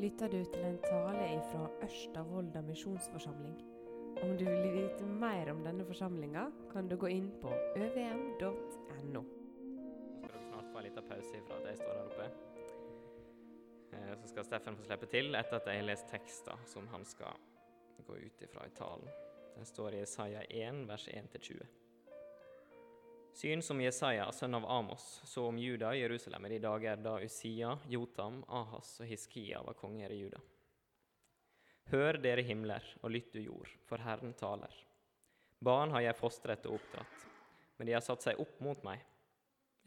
lytter du til en tale fra Ørsta misjonsforsamling. Om du vil vite mer om denne forsamlinga, kan du gå inn på øvm.no. Nå skal dere snart få en liten pause fra at jeg står der oppe. Eh, Så skal Steffen få slippe til etter at jeg har lest tekster som han skal gå ut ifra i talen. Den står i Isaiah 1, vers 1-20. Syn som Jesaja, sønn av Amos, så om Juda i Jerusalem i de dager da Usia, Jotam, Ahas og Hiskia var konger i Juda. Hør dere himler, og lytt du jord, for Herren taler. Barn har jeg fostret og oppdratt, men de har satt seg opp mot meg.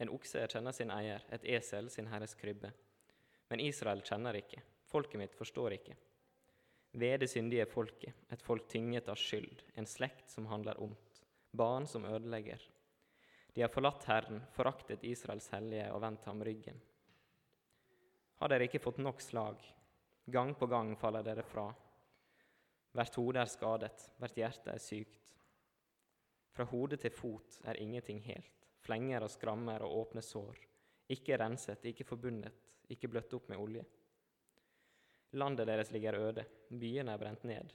En okse kjenner sin eier, et esel sin herres krybbe. Men Israel kjenner ikke, folket mitt forstår ikke. Ved det syndige folket, et folk tynget av skyld, en slekt som handler ondt, barn som ødelegger. De har forlatt Herren, foraktet Israels hellige og vendt ham ryggen. Har dere ikke fått nok slag? Gang på gang faller dere fra. Hvert hode er skadet, hvert hjerte er sykt. Fra hode til fot er ingenting helt, flenger og skrammer og åpne sår. Ikke renset, ikke forbundet, ikke bløtt opp med olje. Landet deres ligger øde, byene er brent ned.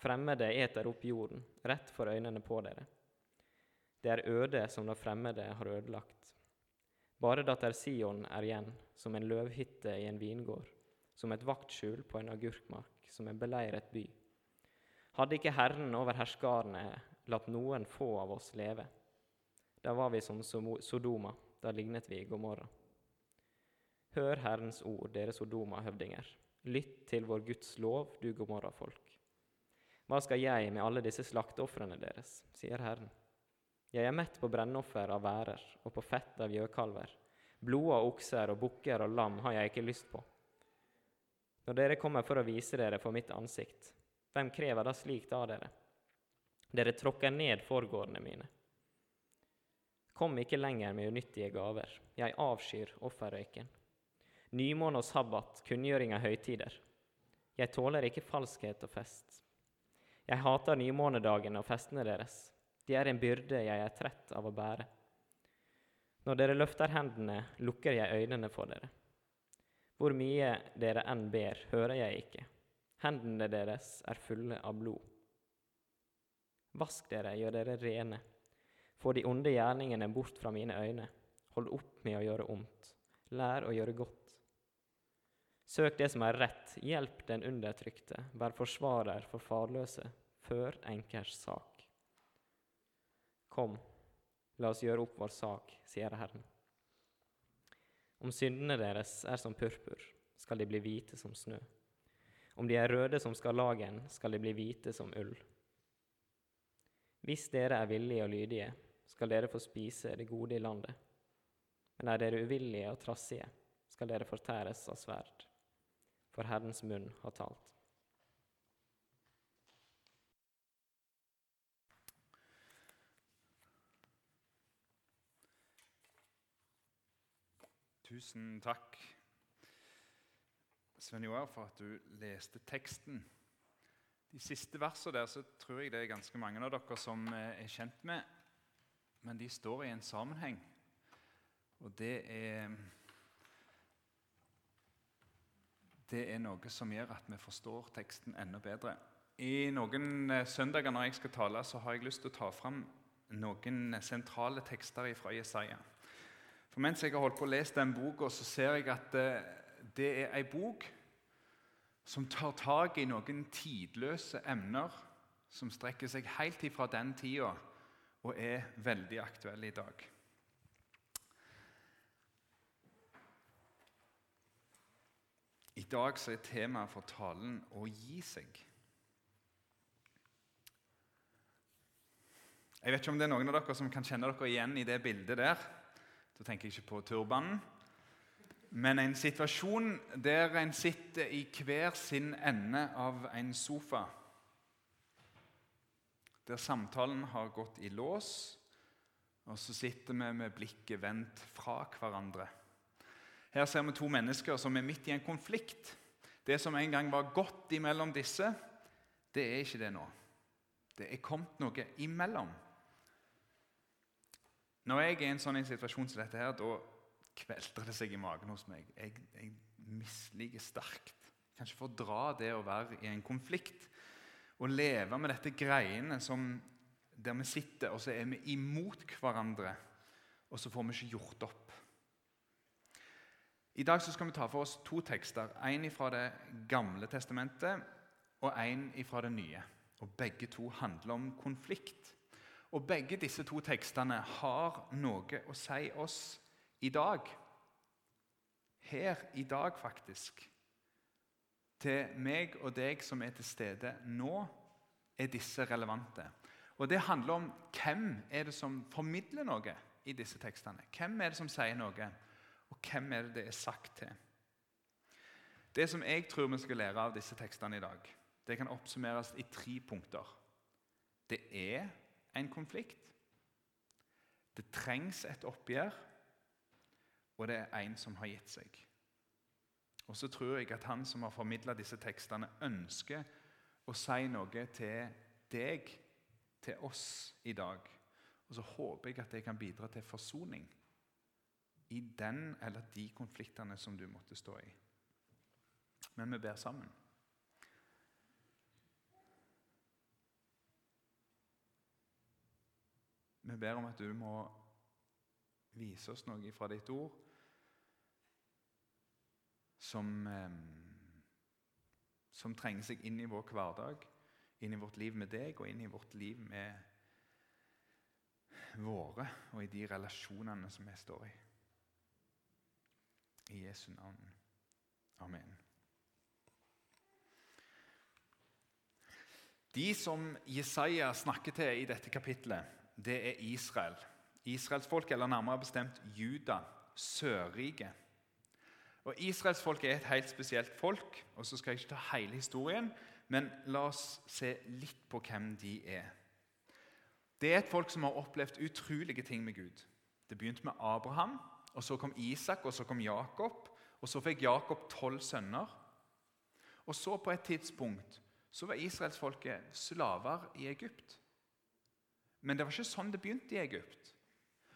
Fremmede eter opp jorden, rett for øynene på dere. Det er øde som de fremmede har ødelagt. Bare datter Sion er igjen, som en løvhytte i en vingård, som et vaktskjul på en agurkmark, som en beleiret by. Hadde ikke Herren over herskarene latt noen få av oss leve? Da var vi som Sodoma, da lignet vi Gomorra. Hør Herrens ord, dere Sodoma-høvdinger. Lytt til vår Guds lov, du Gomorra-folk. Hva skal jeg med alle disse slakteofrene deres, sier Herren. Jeg er mett på brennoffer av værer og på fett av gjøkalver. Blod av okser og bukker og lam har jeg ikke lyst på. Når dere kommer for å vise dere for mitt ansikt, hvem krever da slikt av dere? Dere tråkker ned forgårdene mine. Kom ikke lenger med unyttige gaver, jeg avskyr offerrøyken. Nymåne og sabbat, kunngjøring av høytider. Jeg tåler ikke falskhet og fest. Jeg hater nymånedagene og festene deres. De er en byrde jeg er trett av å bære. Når dere løfter hendene, lukker jeg øynene for dere. Hvor mye dere enn ber, hører jeg ikke. Hendene deres er fulle av blod. Vask dere, gjør dere rene. Få de onde gjerningene bort fra mine øyne. Hold opp med å gjøre ondt. Lær å gjøre godt. Søk det som er rett, hjelp den undertrykte, vær forsvarer for farløse, før enkers sak. Kom, la oss gjøre opp vår sak, sier Herren. Om syndene deres er som purpur, skal de bli hvite som snø. Om de er røde som skarlagen, skal de bli hvite som ull. Hvis dere er villige og lydige, skal dere få spise det gode i landet. Men er dere uvillige og trassige, skal dere fortæres av sverd. For Herrens munn har talt. Tusen takk, Sven Joar, for at du leste teksten. De siste versene der så tror jeg det er ganske mange av dere som eh, er kjent med, men de står i en sammenheng. Og det er Det er noe som gjør at vi forstår teksten enda bedre. I noen eh, søndager når jeg skal tale, så har jeg lyst til å ta fram noen sentrale tekster fra Jesaja. For Mens jeg har holdt på å lese den boka, så ser jeg at det, det er ei bok som tar tak i noen tidløse emner som strekker seg helt ifra den tida og er veldig aktuelle i dag. I dag så er temaet for talen å gi seg. Jeg vet ikke om det er noen av dere som kan kjenne dere igjen i det bildet der. Da tenker jeg ikke på turbanen. Men en situasjon der en sitter i hver sin ende av en sofa. Der samtalen har gått i lås, og så sitter vi med blikket vendt fra hverandre. Her ser vi to mennesker som er midt i en konflikt. Det som en gang var godt imellom disse, det er ikke det nå. Det er kommet noe imellom. Når jeg er i en sånn situasjon som dette, her, da kvelter det seg i magen hos meg. Jeg, jeg misliker sterkt kan ikke fordra det å være i en konflikt. Og leve med dette greiene som der vi sitter, og så er vi imot hverandre, og så får vi ikke gjort opp. I dag skal vi ta for oss to tekster. En fra Det gamle testamentet og en fra Det nye. Og Begge to handler om konflikt. Og Begge disse to tekstene har noe å si oss i dag. Her i dag, faktisk. Til meg og deg som er til stede nå, er disse relevante. Og Det handler om hvem er det som formidler noe i disse tekstene. Hvem er det som sier noe, og hvem er det det er sagt til? Det som jeg tror vi skal lære av disse tekstene i dag, det kan oppsummeres i tre punkter. Det er en konflikt. Det trengs et oppgjør, og det er en som har gitt seg. Og så tror jeg at han som har formidla disse tekstene, ønsker å si noe til deg, til oss i dag. Og så håper jeg at det kan bidra til forsoning i den eller de konfliktene som du måtte stå i. Men vi ber sammen. Vi ber om at du må vise oss noe fra ditt ord som, som trenger seg inn i vår hverdag, inn i vårt liv med deg og inn i vårt liv med våre og i de relasjonene som vi står i. I Jesu navn. Amen. De som Jesaja snakker til i dette kapitlet, det er Israel. Israelsfolket, eller nærmere bestemt Juda, Sørriket. Og Israelsfolket er et helt spesielt folk. og så skal jeg ikke ta hele historien, Men la oss se litt på hvem de er. Det er et folk som har opplevd utrolige ting med Gud. Det begynte med Abraham, og så kom Isak, og så kom Jakob. Og så fikk Jakob tolv sønner. Og så på et tidspunkt så var israelsfolket slaver i Egypt. Men det var ikke sånn det begynte i Egypt.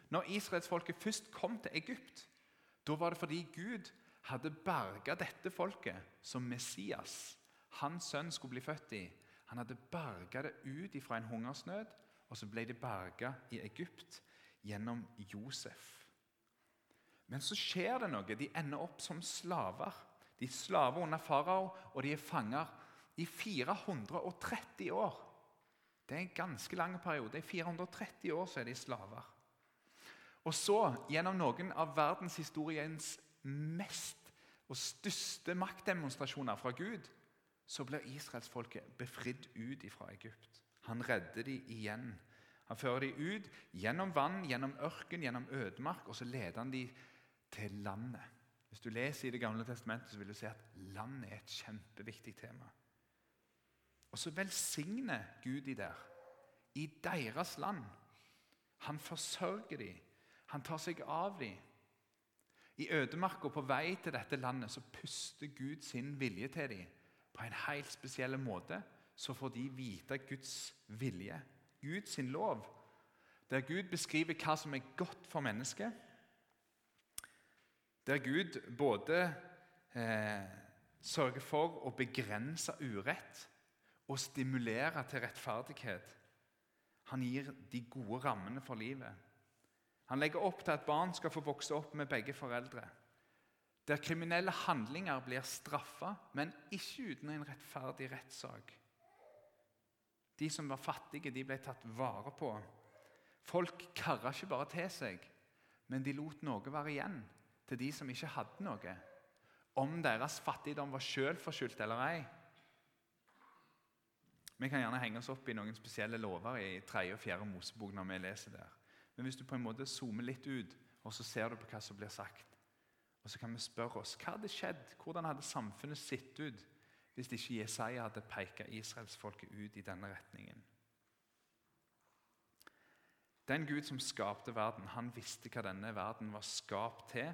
Når israelsfolket først kom til Egypt, da var det fordi Gud hadde berga dette folket som Messias. Hans sønn skulle bli født i. Han hadde berga det ut fra en hungersnød, og så ble det berga i Egypt gjennom Josef. Men så skjer det noe. De ender opp som slaver. De er slaver under farao, og de er fanger i 430 år. Det er en ganske lang periode. I 430 år så er de slaver. Og så, gjennom noen av verdenshistoriens mest og største maktdemonstrasjoner fra Gud, så blir israelsfolket befridd ut fra Egypt. Han redder dem igjen. Han fører dem ut gjennom vann, gjennom ørken, gjennom ødemark, og så leder han dem til landet. Hvis du leser i Det gamle testamentet, så vil du se at landet er et kjempeviktig tema. Og så velsigner Gud de der, i deres land. Han forsørger de. Han tar seg av de. I ødemarka på vei til dette landet så puster Gud sin vilje til de på en helt spesiell måte. Så får de vite Guds vilje, Guds lov, der Gud beskriver hva som er godt for mennesket. Der Gud både eh, sørger for å begrense urett og stimulere til rettferdighet. Han gir de gode rammene for livet. Han legger opp til at barn skal få vokse opp med begge foreldre. Der kriminelle handlinger blir straffa, men ikke uten en rettferdig rettssak. De som var fattige, de ble tatt vare på. Folk karra ikke bare til seg, men de lot noe være igjen til de som ikke hadde noe. Om deres fattigdom var selvforskyldt eller ei. Vi kan gjerne henge oss opp i noen spesielle lover i 3. og 4. Mosebok når vi leser der. Men hvis du på en måte zoomer litt ut, og så ser du på hva som blir sagt, og så kan vi spørre oss hva hadde skjedd, hvordan hadde samfunnet sett ut hvis ikke Jesaja hadde pekt israelsfolket ut i denne retningen? Den Gud som skapte verden, han visste hva denne verden var skapt til,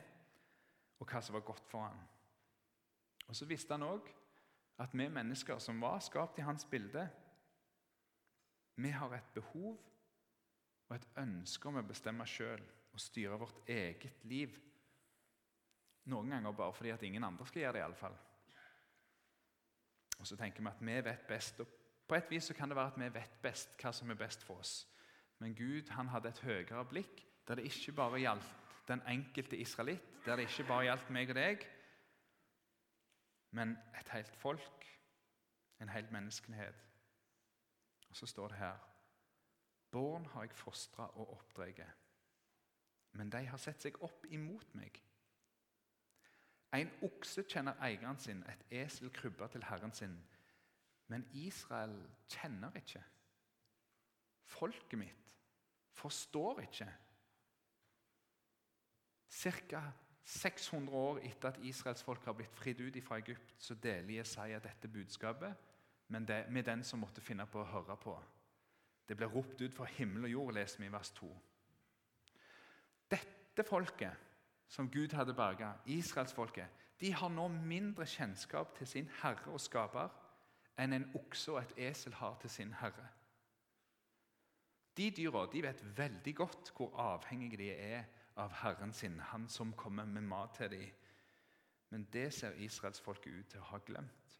og hva som var godt for ham. Og Så visste han òg at vi mennesker som var skapt i hans bilde, vi har et behov og et ønske om å bestemme sjøl og styre vårt eget liv. Noen ganger bare fordi at ingen andre skal gjøre det. i alle fall. Og så tenker vi at vi vet best. og På et vis så kan det være at vi vet best hva som er best for oss. Men Gud han hadde et høyere blikk, der det ikke bare gjaldt den enkelte israelitt, der det ikke bare gjaldt meg og deg, men et helt folk, en hel menneskelighet. Og så står det her Barn har jeg fostra og oppdratt, men de har sett seg opp imot meg. En okse kjenner eieren sin, et esel krybber til herren sin. Men Israel kjenner ikke. Folket mitt forstår ikke. Ca. 600 år etter at Israels folk har blitt fridd ut fra Egypt, så deler Jesaja dette budskapet men det, med den som måtte finne på å høre på. Det ble ropt ut fra himmel og jord, leser vi i vers 2. Dette folket som Gud hadde berga, israelsfolket, de har nå mindre kjennskap til sin herre og skaper enn en okse og et esel har til sin herre. De dyra de vet veldig godt hvor avhengige de er av Herren sin, han som kommer med mat til dem. Men det ser israelsfolket ut til å ha glemt.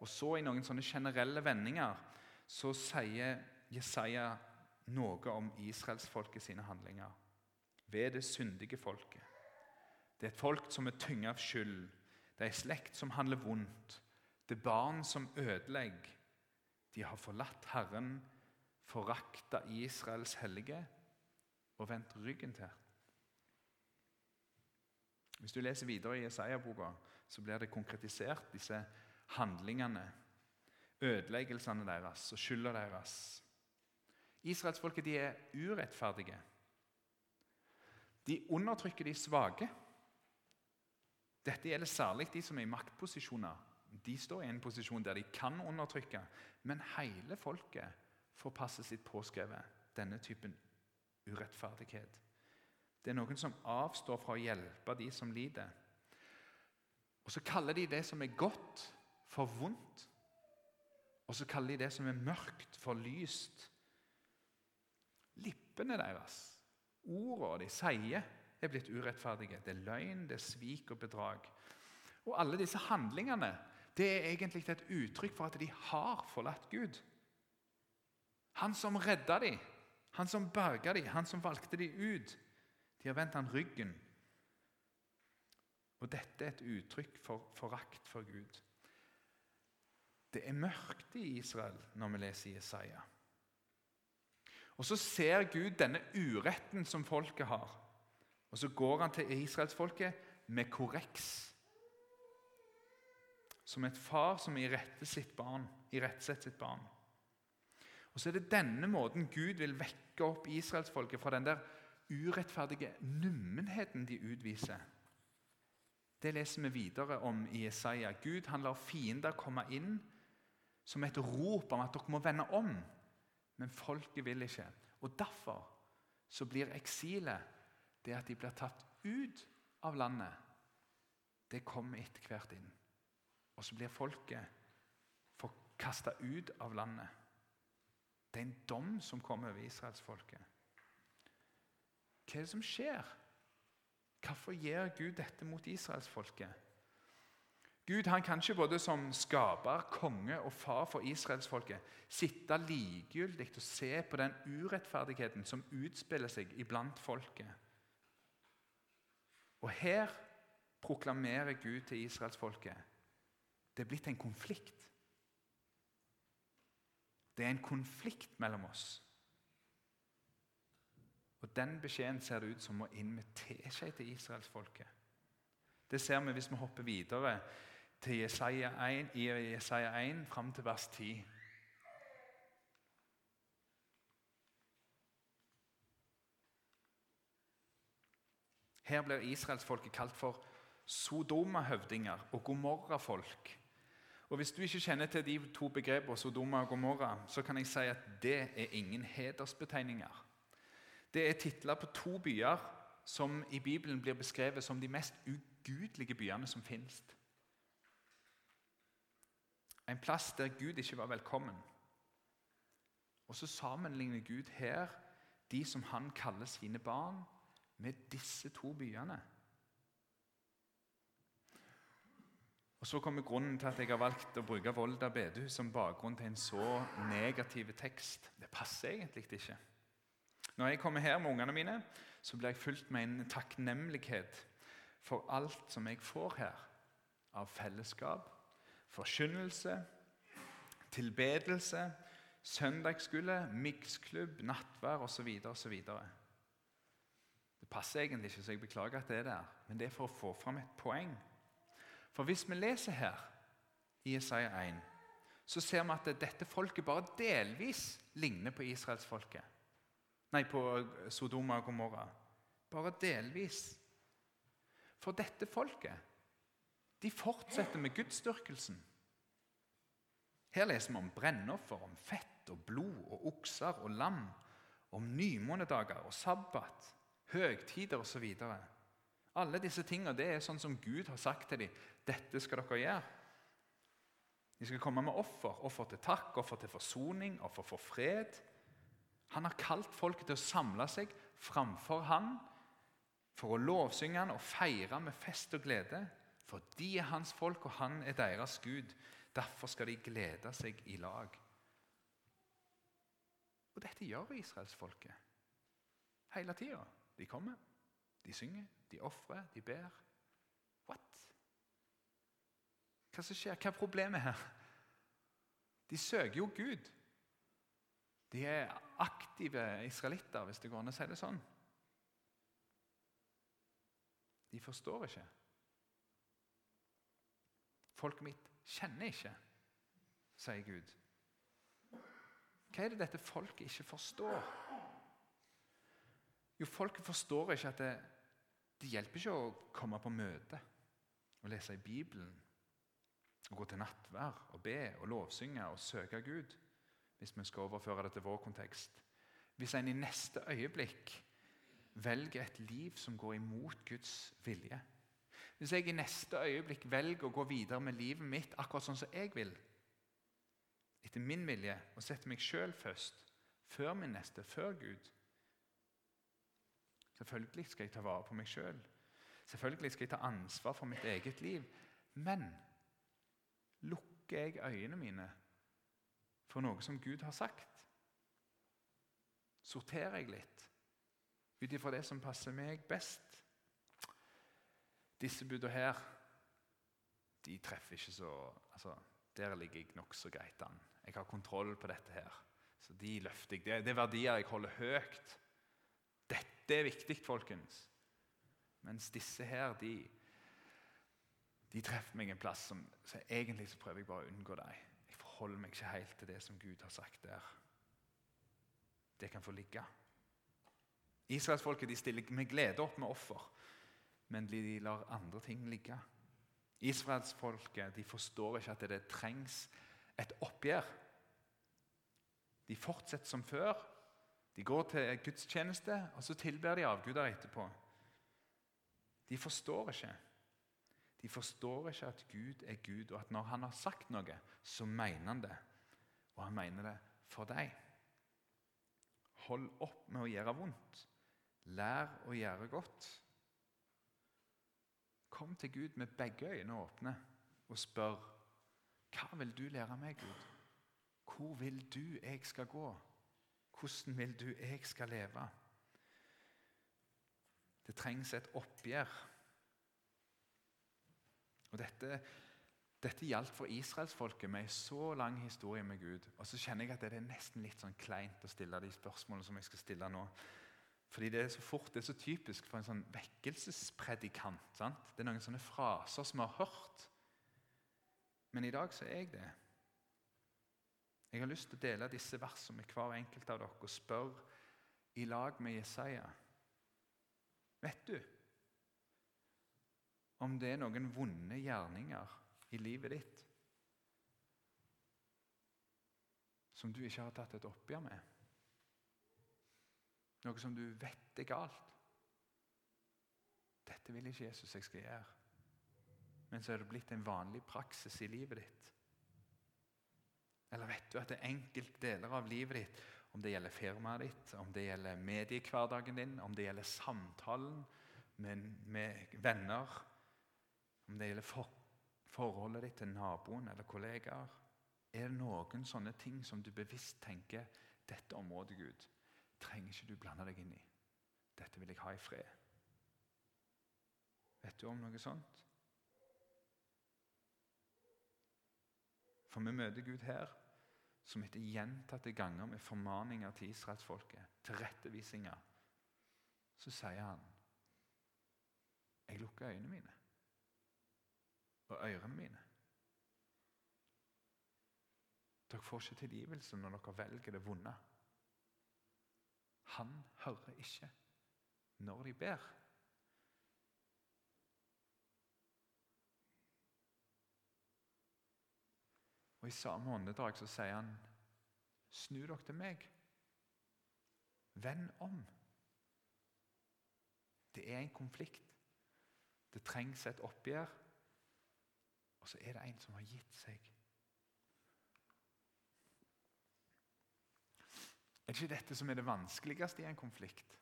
Og så I noen sånne generelle vendinger så sier Jesaja noe om israelsfolket sine handlinger. Ved det syndige folket. Det er et folk som er tynget av skyld. Det er en slekt som handler vondt. Det er barn som ødelegger. De har forlatt Herren, forakta Israels hellige og vendt ryggen til. Hvis du leser videre i Jesaja-boka, så blir det konkretisert, disse handlingene, ødeleggelsene deres og skylda deres. Israelsfolket de er urettferdige. De undertrykker de svake. Dette gjelder særlig de som er i maktposisjoner. De står i en posisjon der de kan undertrykke, men hele folket får passe sitt påskrevet denne typen urettferdighet. Det er noen som avstår fra å hjelpe de som lider. Og Så kaller de det som er godt, for vondt. Og så kaller de det som er mørkt, for lyst. Lippene deres, ordene de sier, er blitt urettferdige. Det er løgn, det er svik og bedrag. Og alle disse handlingene det er egentlig et uttrykk for at de har forlatt Gud. Han som redda dem, han som berga dem, han som valgte dem ut. De har vendt han ryggen. Og dette er et uttrykk for forakt for Gud. Det er mørkt i Israel når vi leser Jesaja. Og Så ser Gud denne uretten som folket har. Og Så går han til israelsfolket med korreks. Som et far som irettesetter sitt barn. sitt barn. Og Så er det denne måten Gud vil vekke opp israelsfolket fra den der urettferdige nummenheten de utviser. Det leser vi videre om i Jesaja. Gud han lar fiender komme inn som et rop om at dere må vende om. Men folket vil ikke. Og Derfor så blir eksilet det at de blir tatt ut av landet. Det kommer etter hvert inn. Og så blir folket kasta ut av landet. Det er en dom som kommer over israelsfolket. Hva er det som skjer? Hvorfor gjør Gud dette mot israelsfolket? Gud han kan ikke både som skaper, konge og far for israelsfolket sitte likegyldig og se på den urettferdigheten som utspiller seg iblant folket. Og her proklamerer Gud til israelsfolket det er blitt en konflikt. Det er en konflikt mellom oss. Og Den beskjeden ser det ut som må invitere seg til israelsfolket. Det ser vi hvis vi hopper videre til Jesaja 1, i Jesaja 1 fram til vers 10. Her blir israelsfolket kalt for Sodoma-høvdinger og Gomorra-folk. Og Hvis du ikke kjenner til de to begrepene Sodoma og Gomorra, så kan jeg si at det er ingen hedersbetegninger. Det er titler på to byer som i Bibelen blir beskrevet som de mest ugudelige byene som finnes. En plass der Gud ikke var velkommen. Og så sammenligner Gud her de som han kaller sine barn, med disse to byene. Og Så kommer grunnen til at jeg har valgt å bruke Volda bedehus som bakgrunn til en så negativ tekst. Det passer egentlig ikke. Når jeg kommer her med ungene mine, så blir jeg fulgt med en takknemlighet for alt som jeg får her av fellesskap, forkynnelse, tilbedelse, søndagsskole, miksklubb, nattvær osv. osv. Det passer egentlig ikke, så jeg beklager at det er der, men det er for å få fram et poeng. For hvis vi leser her i Isaiah 1, så ser vi at dette folket bare delvis ligner på israelsfolket. Nei, på Sodoma og Gomorra. Bare delvis. For dette folket, de fortsetter med gudsdyrkelsen. Her leser vi om brennoffer, om fett og blod og okser og lam, om nymånedager og sabbat, høgtider osv. Alle disse tingene det er sånn som Gud har sagt til dem. Dette skal dere gjøre. De skal komme med offer. Offer til takk, offer til forsoning, offer for fred. Han har kalt folket til å samle seg framfor han for å lovsynge han og feire med fest og glede. For de er hans folk, og han er deres Gud. Derfor skal de glede seg i lag. Og dette gjør israelsfolket hele tida. De kommer, de synger, de ofrer, de ber. What? Hva som skjer? Hva er problemet her? De søker jo Gud. De er aktive israelitter, hvis det går an å si det sånn. De forstår ikke. Folket mitt kjenner ikke, sier Gud. Hva er det dette folket ikke forstår? Jo, folket forstår ikke at det, det hjelper ikke å komme på møte og lese i Bibelen og gå til nattvær og be og lovsynge og søke Gud, hvis vi skal overføre det til vår kontekst. Hvis en i neste øyeblikk velger et liv som går imot Guds vilje Hvis jeg i neste øyeblikk velger å gå videre med livet mitt akkurat sånn som jeg vil, etter min vilje, og setter meg sjøl først, før min neste, før Gud Selvfølgelig skal jeg ta vare på meg sjøl. Selvfølgelig skal jeg ta ansvar for mitt eget liv. Men lukker jeg øynene mine for noe som Gud har sagt? Sorterer jeg litt ut ifra det som passer meg best? Disse budene her, de treffer ikke så altså, Der ligger jeg nokså greit an. Jeg har kontroll på dette her. Så de løfter jeg. Det, er verdier jeg holder høyt. Dette er viktig, folkens. Mens disse her, de, de treffer meg en plass som så Egentlig så prøver jeg bare å unngå dem. Forholder meg ikke helt til det som Gud har sagt der. Det kan få ligge. Israelsfolket stiller med glede opp med offer, men de lar andre ting ligge. Israelsfolket forstår ikke at det trengs et oppgjør. De fortsetter som før, de går til gudstjeneste, og så tilber de avguder etterpå. De forstår ikke. De forstår ikke at Gud er Gud, og at når han har sagt noe, så mener han det. Og han mener det for deg. Hold opp med å gjøre vondt. Lær å gjøre godt. Kom til Gud med begge øyne åpne og spør hva vil du lære meg, Gud? Hvor vil du jeg skal gå? Hvordan vil du jeg skal leve? Det trengs et oppgjør. Og Dette, dette gjaldt for israelsfolket med en så lang historie med Gud. Og så kjenner jeg at det er nesten litt sånn kleint å stille de spørsmålene som jeg skal stille nå. Fordi det er så fort, det er så typisk for en sånn vekkelsespredikant. Sant? Det er noen sånne fraser som vi har hørt. Men i dag så er jeg det. Jeg har lyst til å dele disse versene med hver enkelt av dere og spørre i lag med Jesaja Vet du om det er noen vonde gjerninger i livet ditt som du ikke har tatt et oppgjør med? Noe som du vet er galt? Dette vil ikke Jesus jeg skal gjøre. Men så er det blitt en vanlig praksis i livet ditt. Eller vet du at det er enkelte deler av livet ditt, om det gjelder firmaet ditt, om det gjelder mediehverdagen din, om det gjelder samtalen med, med venner, om det gjelder for, Forholdet ditt til naboen eller kollegaer. Er det noen sånne ting som du bevisst tenker dette området, Gud, trenger ikke du blande deg inn i. Dette vil jeg ha i fred. Vet du om noe sånt? For vi møter Gud her som etter gjentatte ganger med formaninger til israelsfolket, tilrettevisinger, så sier han Jeg lukker øynene mine og ørene mine. Dere får ikke tilgivelse når dere velger det vonde. Han hører ikke når de ber. Og I samme åndedrag så sier han, 'Snu dere til meg. Vend om.' Det er en konflikt. Det trengs et oppgjør. Og så er det en som har gitt seg. Er det ikke dette som er det vanskeligste i en konflikt?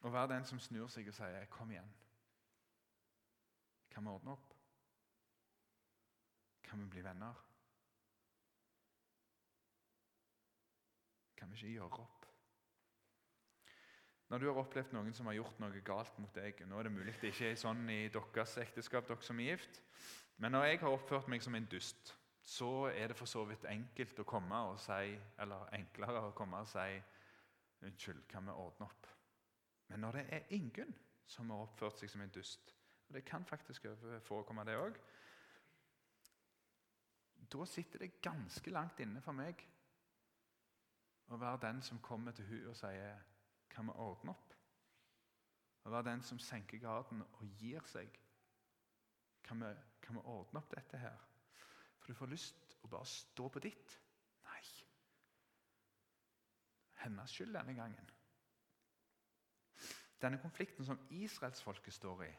Å være den som snur seg og sier 'kom igjen'. Kan vi ordne opp? Kan vi bli venner? Kan vi ikke gjøre opp? Når du har opplevd noen som har gjort noe galt mot deg Nå er det mulig det ikke er sånn i deres ekteskap, dere som er gift. Men når jeg har oppført meg som en dust så er det for så vidt enkelt å komme og si, eller enklere å komme og si Unnskyld, kan vi ordne opp? Men når det er Ingunn som har oppført seg som en dust, og det kan faktisk forekomme, det òg Da sitter det ganske langt inne for meg å være den som kommer til hun og sier Kan vi ordne opp? Å være den som senker garden og gir seg. Kan vi, kan vi ordne opp dette her? For du får lyst å bare stå på ditt. Nei. Hennes skyld denne gangen. Denne konflikten som israelsfolket står i,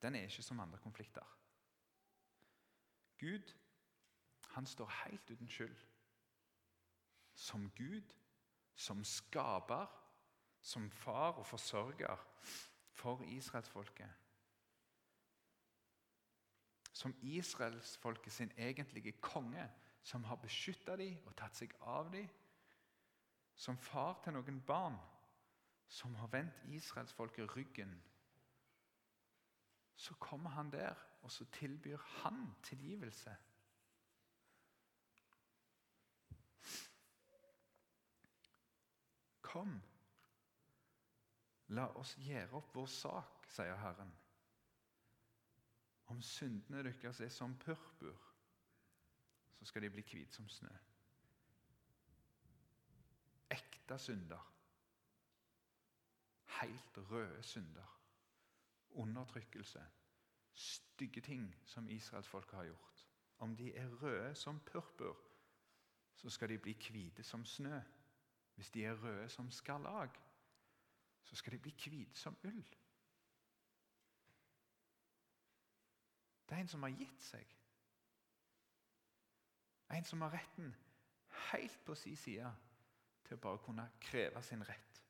den er ikke som andre konflikter. Gud, han står helt uten skyld. Som Gud, som skaper, som far og forsørger for israelsfolket som israelsfolket sin egentlige konge, som har beskytta dem og tatt seg av dem. Som far til noen barn som har vendt israelsfolket ryggen. Så kommer han der, og så tilbyr han tilgivelse. Kom, la oss gjøre opp vår sak, sier Herren. Om syndene deres er som purpur, så skal de bli hvite som snø. Ekte synder. Helt røde synder. Undertrykkelse. Stygge ting som israelsfolket har gjort. Om de er røde som purpur, så skal de bli hvite som snø. Hvis de er røde som skarlag, så skal de bli hvite som ull. Det er en som har gitt seg. En som har retten helt på sin side til å bare kunne kreve sin rett.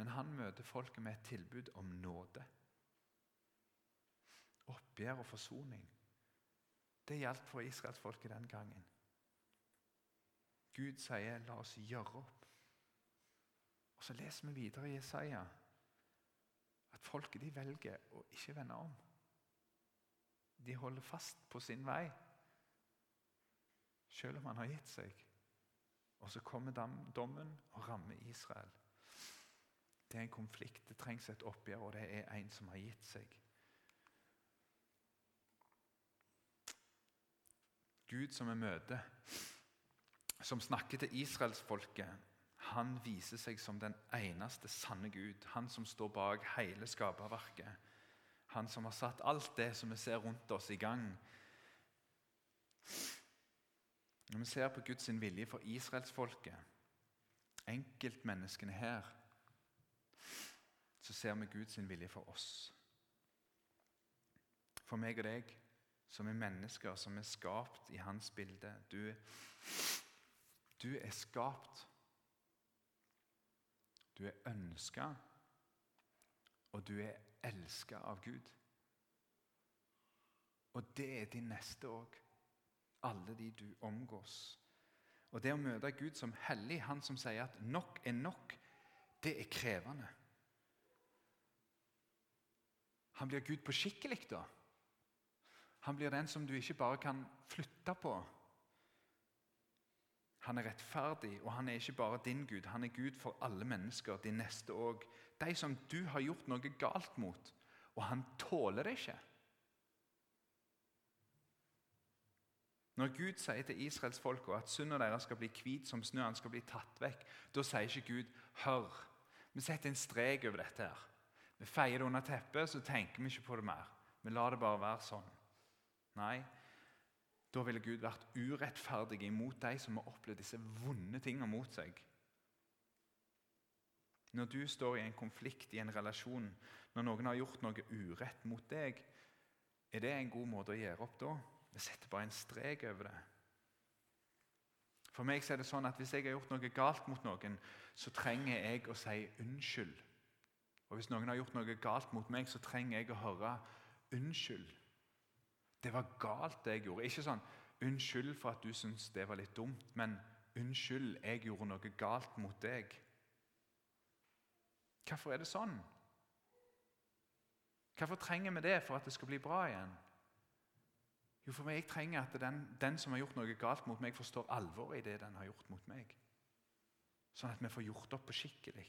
Men han møter folket med et tilbud om nåde. Oppgjør og forsoning. Det gjaldt for israelsfolket den gangen. Gud sier 'la oss gjøre opp'. Og Så leser vi videre i Jesaja at folket de velger å ikke vende om. De holder fast på sin vei, selv om han har gitt seg. Og så kommer dommen og rammer Israel. Det er en konflikt, det trengs et oppgjør, og det er en som har gitt seg. Gud som vi møter, som snakker til israelsfolket, han viser seg som den eneste sanne Gud. Han som står bak hele skaperverket. Han som har satt alt det som vi ser rundt oss, i gang. Når vi ser på Guds vilje for israelsfolket, enkeltmenneskene her, så ser vi Guds vilje for oss. For meg og deg, som er mennesker som er skapt i hans bilde. Du, du er skapt. Du er ønska og du er elska av Gud. Og det er din neste òg. Alle de du omgås. Og det å møte Gud som hellig, han som sier at nok er nok, det er krevende. Han blir Gud på skikkelig, da. Han blir den som du ikke bare kan flytte på. Han er rettferdig, og han er ikke bare din Gud. Han er Gud for alle mennesker, de neste òg. De som du har gjort noe galt mot, og han tåler det ikke. Når Gud sier til israelsfolka at synda deres skal bli hvit som snø, han skal bli tatt vekk, da sier ikke Gud 'hør'. Vi setter en strek over dette. her. Vi feier det under teppet, så tenker vi ikke på det mer. Vi lar det bare være sånn. Nei, da ville Gud vært urettferdig imot de som har opplevd disse vonde tingene mot seg. Når du står i en konflikt i en relasjon, når noen har gjort noe urett mot deg, er det en god måte å gjøre opp da? Vi setter bare en strek over det. For meg er det sånn at Hvis jeg har gjort noe galt mot noen, så trenger jeg å si unnskyld. Og Hvis noen har gjort noe galt mot meg, så trenger jeg å høre unnskyld. Det var galt, det jeg gjorde. Ikke sånn 'Unnskyld for at du syns det var litt dumt', men 'Unnskyld, jeg gjorde noe galt mot deg'. Hvorfor er det sånn? Hvorfor trenger vi det for at det skal bli bra igjen? Jo, for jeg trenger at den, den som har gjort noe galt mot meg, forstår alvoret i det den har gjort mot meg. Sånn at vi får gjort opp på skikkelig.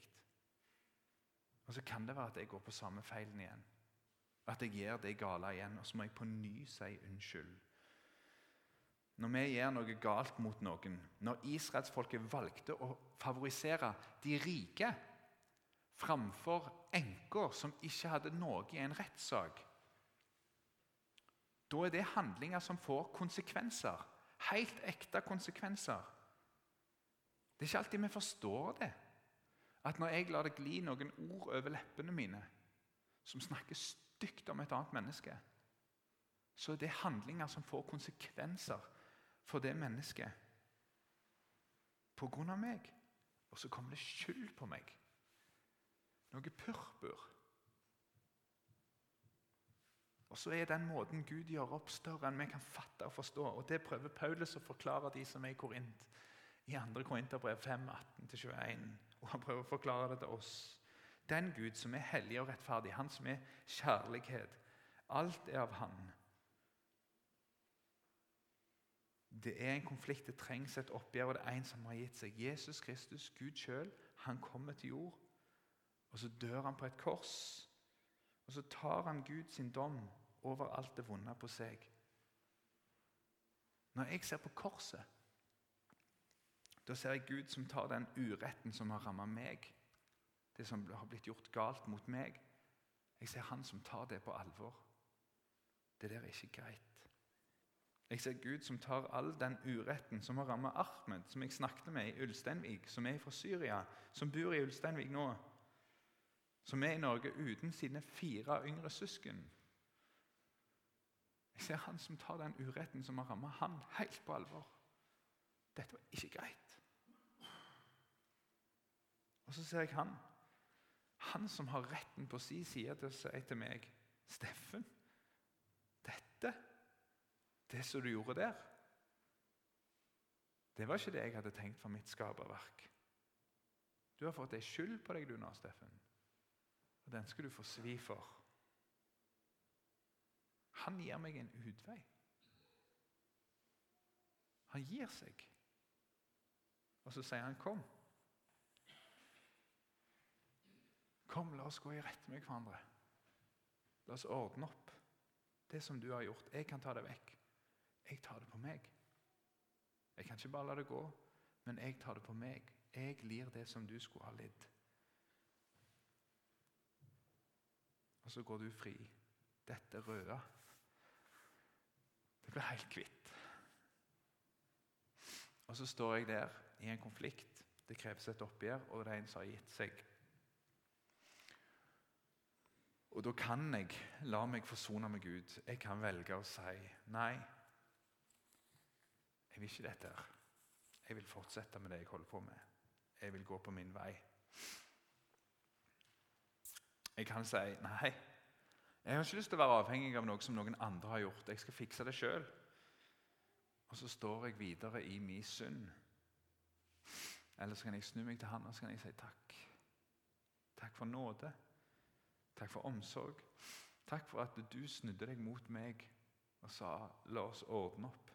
Og så kan det være at jeg går på samme feilen igjen. At jeg gjør det gale igjen, og så må jeg på ny si unnskyld. Når vi gjør noe galt mot noen, når israelsfolket valgte å favorisere de rike framfor enker som ikke hadde noe i en rettssak, da er det handlinger som får konsekvenser. Helt ekte konsekvenser. Det er ikke alltid vi forstår det. At når jeg lar det gli noen ord over leppene mine som snakker stygt om et annet menneske, så er det handlinger som får konsekvenser for det mennesket av meg. Og så kommer det skyld på meg. Noe purpur. Og Så er den måten Gud gjør opp, større enn vi kan fatte og forstå. Og Det prøver Paulus å forklare de som er i Korint, i 2. Korinterbrev 5, 18-21. Og han prøver å forklare det til oss. Den Gud som er hellig og rettferdig, han som er kjærlighet. Alt er av Han. Det er en konflikt, det trengs et oppgjør, og det er en som har gitt seg. Jesus Kristus, Gud sjøl, han kommer til jord. Og så dør han på et kors. Og så tar han Gud sin dom over alt det vonde på seg. Når jeg ser på korset, da ser jeg Gud som tar den uretten som har rammet meg det som har blitt gjort galt mot meg. Jeg ser han som tar det på alvor. Det der er ikke greit. Jeg ser Gud som tar all den uretten som har rammet Ahmed, som jeg snakket med i Ulsteinvik, som er fra Syria, som bor i Ulsteinvik nå, som er i Norge uten sine fire yngre søsken. Jeg ser han som tar den uretten som har rammet han, helt på alvor. Dette var ikke greit. Og så ser jeg han han som har retten på si side til til meg Steffen, dette, det som du gjorde der Det var ikke det jeg hadde tenkt for mitt skaperverk. Du har fått ei skyld på deg du nå, Steffen. Og den skal du få svi for. Han gir meg en utvei. Han gir seg. Og så sier han 'kom'. Kom, la oss gå i rette med hverandre. La oss ordne opp. Det som du har gjort, jeg kan ta det vekk. Jeg tar det på meg. Jeg kan ikke bare la det gå, men jeg tar det på meg. Jeg lir det som du skulle ha lidd. Og så går du fri. Dette røde Det blir helt kvitt. Og så står jeg der i en konflikt. Det kreves et oppgjør, og det er en som har gitt seg. Og da kan jeg la meg forsone med Gud. Jeg kan velge å si nei. Jeg vil ikke dette. her. Jeg vil fortsette med det jeg holder på med. Jeg vil gå på min vei. Jeg kan si nei. Jeg har ikke lyst til å være avhengig av noe som noen andre har gjort. Jeg skal fikse det sjøl. Og så står jeg videre i min synd. Eller så kan jeg snu meg til han og så kan jeg si takk. Takk for nåde. Takk for omsorg. Takk for at du snudde deg mot meg og sa 'la oss ordne opp'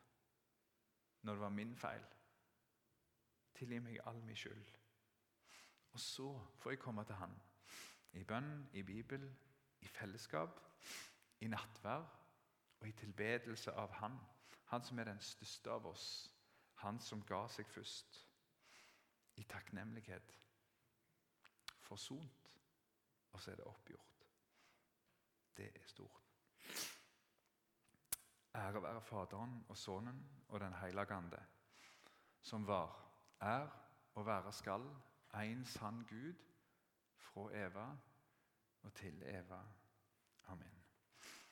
når det var min feil. Tilgi meg all min skyld. Og så får jeg komme til Han. I bønn, i Bibel, i fellesskap, i nattvær og i tilbedelse av Han. Han som er den største av oss. Han som ga seg først. I takknemlighet. Forsont. Og så er det oppgjort. Det er stort. Ære være Faderen og Sønnen og Den hellige ande, som var, er og være skal en sann Gud fra Eva og til Eva